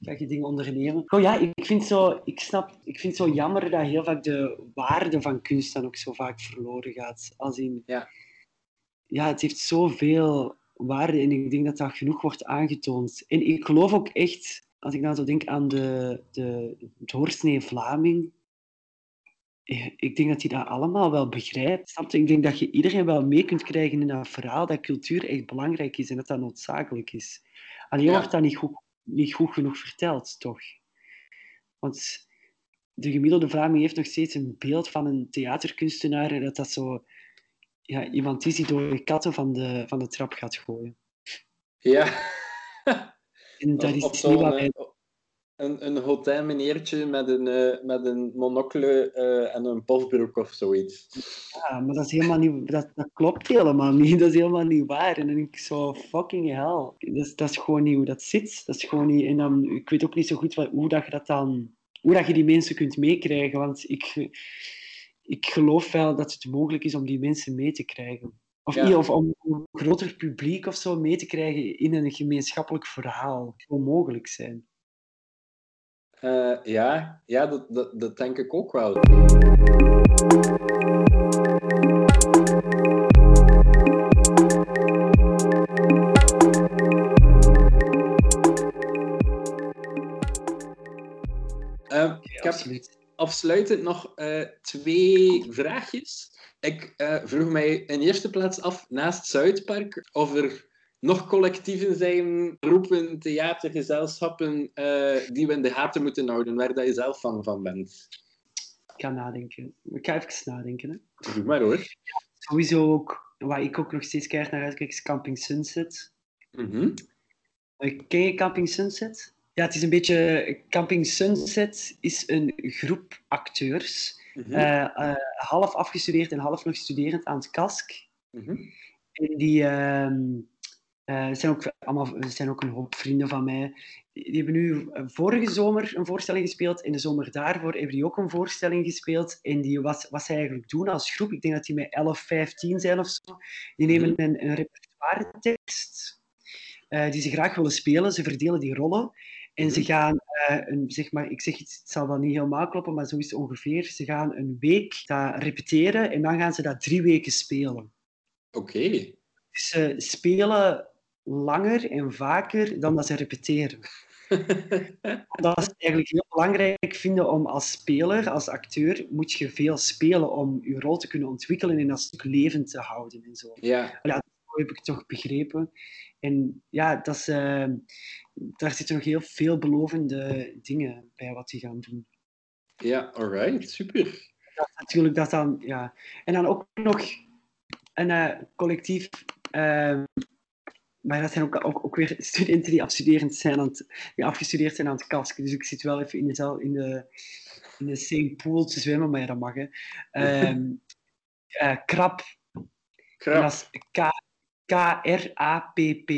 ga je dingen ondernemen. Oh ja, ik vind, zo, ik, snap, ik vind het zo jammer dat heel vaak de waarde van kunst dan ook zo vaak verloren gaat. Als in, ja. ja, het heeft zoveel waarde en ik denk dat dat genoeg wordt aangetoond. En ik geloof ook echt, als ik dan zo denk aan de, de, het Horsnee Vlaming, ik denk dat hij dat allemaal wel begrijpt. Ik denk dat je iedereen wel mee kunt krijgen in dat verhaal dat cultuur echt belangrijk is en dat dat noodzakelijk is. Alleen ja. wordt dat niet goed, niet goed genoeg verteld, toch? Want de gemiddelde Vlaming heeft nog steeds een beeld van een theaterkunstenaar en dat dat zo ja, iemand is die door de katten van de, van de trap gaat gooien. Ja. En dat is niet wat wij een, een hotel meneertje met een, uh, met een monocle uh, en een pofbroek of zoiets. Ja, maar dat, is helemaal niet, dat, dat klopt helemaal niet. Dat is helemaal niet waar. En dan denk ik zo, fucking hell. Dat is, dat is gewoon niet hoe dat zit. Dat is gewoon niet... En dan, ik weet ook niet zo goed wat, hoe dat je dat dan... Hoe dat je die mensen kunt meekrijgen. Want ik, ik geloof wel dat het mogelijk is om die mensen mee te krijgen. Of, ja. of om een groter publiek of zo mee te krijgen in een gemeenschappelijk verhaal. Het zou mogelijk zijn. Uh, ja, ja dat, dat, dat denk ik ook wel. Uh, ik heb afsluitend nog uh, twee vraagjes. Ik vroeg mij in eerste plaats af, naast Zuidpark, of er nog collectieven zijn, groepen, theatergezelschappen uh, die we in de gaten moeten houden, waar dat je zelf van, van bent? Ik ga nadenken. Ik ga even nadenken. Hè. Doe maar hoor. Ja, sowieso ook, waar ik ook nog steeds keihard naar uitkijk, is Camping Sunset. Mm -hmm. Ken je Camping Sunset? Ja, het is een beetje... Camping Sunset is een groep acteurs, mm -hmm. uh, uh, half afgestudeerd en half nog studerend aan het KASK. Mm -hmm. En die... Uh, er, zijn ook allemaal, er zijn ook een hoop vrienden van mij. Die hebben nu vorige zomer een voorstelling gespeeld. In de zomer daarvoor hebben die ook een voorstelling gespeeld. En die, wat, wat zij eigenlijk doen als groep, ik denk dat die met 11, 15 zijn of zo, die nemen mhm. een, een repertoire tekst uh, die ze graag willen spelen. Ze verdelen die rollen. En ze mhm. gaan, uh, een, zeg maar, ik zeg het, het zal wel niet helemaal kloppen, maar zo is het ongeveer. Ze gaan een week dat repeteren en dan gaan ze dat drie weken spelen. Oké. Okay. Dus ze spelen langer en vaker dan dat ze repeteren. dat is eigenlijk heel belangrijk vinden om als speler, als acteur, moet je veel spelen om je rol te kunnen ontwikkelen en dat stuk levend te houden en zo. Ja. ja dat heb ik toch begrepen. En ja, dat is, uh, daar zitten nog heel veel belovende dingen bij wat die gaan doen. Ja, alright, super. Dat, natuurlijk dat dan, ja. En dan ook nog een uh, collectief uh, maar dat zijn ook, ook, ook, weer studenten die, afstuderend zijn aan het, die afgestudeerd zijn aan het kasken. Dus ik zit wel even in de, in de, in de same pool te zwemmen, maar ja, dat mag. Hè. Um, uh, krap. Krap. Dat is K-R-A-P-P.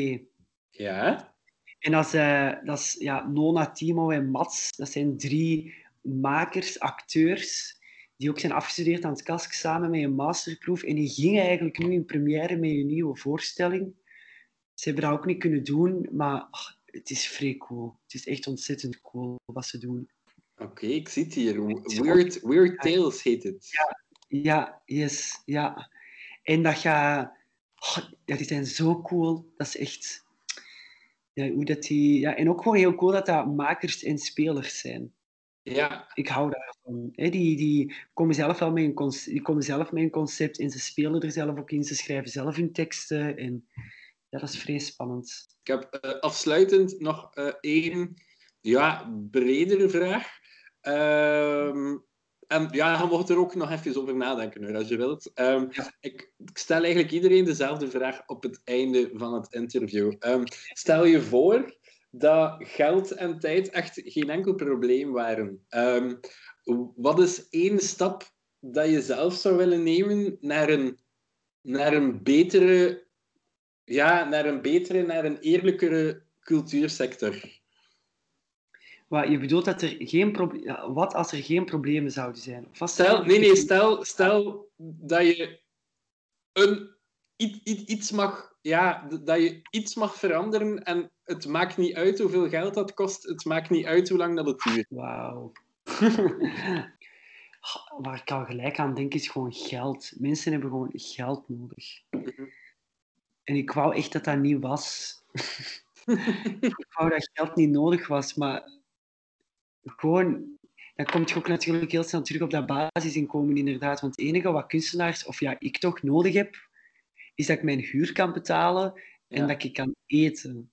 Ja. En dat is, uh, dat is ja, Nona, Timo en Mats. Dat zijn drie makers, acteurs, die ook zijn afgestudeerd aan het kask samen met een masterproef. En die gingen eigenlijk nu in première met een nieuwe voorstelling ze hebben dat ook niet kunnen doen, maar het is vrij cool. Het is echt ontzettend cool wat ze doen. Oké, okay, ik zie het hier. Weird, Weird Tales heet het. Ja, ja, yes, ja. En dat gaat... Oh, ja, die zijn zo cool. Dat is echt... Ja, hoe dat die... Ja, en ook gewoon heel cool dat dat makers en spelers zijn. Ja. Ik hou daarvan. He, die, die, komen zelf wel met een concept, die komen zelf met een concept en ze spelen er zelf ook in. Ze schrijven zelf hun teksten en ja, dat is vrij spannend. Ik heb uh, afsluitend nog uh, één ja, bredere vraag. Uh, en ja, je mocht er ook nog even over nadenken, als je wilt. Um, ja. ik, ik, stel eigenlijk iedereen dezelfde vraag op het einde van het interview. Um, stel je voor dat geld en tijd echt geen enkel probleem waren. Um, wat is één stap dat je zelf zou willen nemen naar een, naar een betere ja, naar een betere, naar een eerlijkere cultuursector. Wat, je bedoelt dat er geen probleem... Wat als er geen problemen zouden zijn? Stel, nee, nee, stel, stel dat je een, iets, iets mag... Ja, dat je iets mag veranderen en het maakt niet uit hoeveel geld dat kost. Het maakt niet uit hoe lang dat het duurt. Wauw. Waar ik al gelijk aan denk, is gewoon geld. Mensen hebben gewoon geld nodig. En ik wou echt dat dat niet was. ik wou dat geld niet nodig was, maar gewoon... dan komt je ook natuurlijk heel snel terug op dat basisinkomen, inderdaad. Want het enige wat kunstenaars, of ja, ik toch nodig heb, is dat ik mijn huur kan betalen en dat ik kan eten.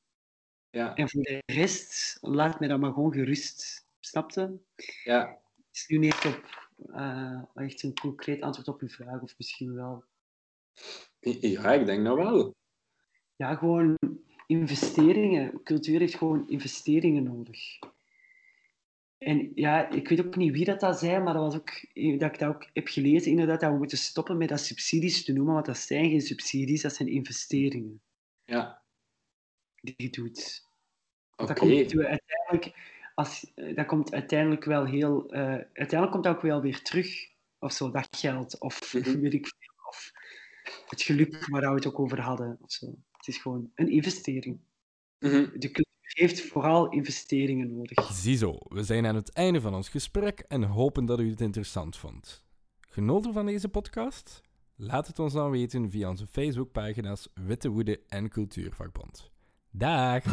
Ja. En voor de rest, laat mij dat maar gewoon gerust. Snapte? Ja. Het is nu niet op uh, echt een concreet antwoord op uw vraag, of misschien wel. Ja, ik denk nou wel. Ja, gewoon investeringen. Cultuur heeft gewoon investeringen nodig. En ja, ik weet ook niet wie dat, dat zei, maar dat, was ook, dat ik dat ook heb gelezen, inderdaad, dat we moeten stoppen met dat subsidies te noemen, want dat zijn geen subsidies, dat zijn investeringen. Ja. Die je doet. Oké. Dat komt uiteindelijk, als, dat komt uiteindelijk wel heel, uh, uiteindelijk komt dat ook wel weer terug, of zo, dat geld, of Mhm. weet ik veel, of het geluk waar we het ook over hadden, of zo. Het is gewoon een investering. Mhm. De cultuur heeft vooral investeringen nodig. Ziezo, we zijn aan het einde van ons gesprek en hopen dat u het interessant vond. Genoten van deze podcast? Laat het ons dan weten via onze Facebookpagina's Witte Woede en Cultuurvakbond. Dag!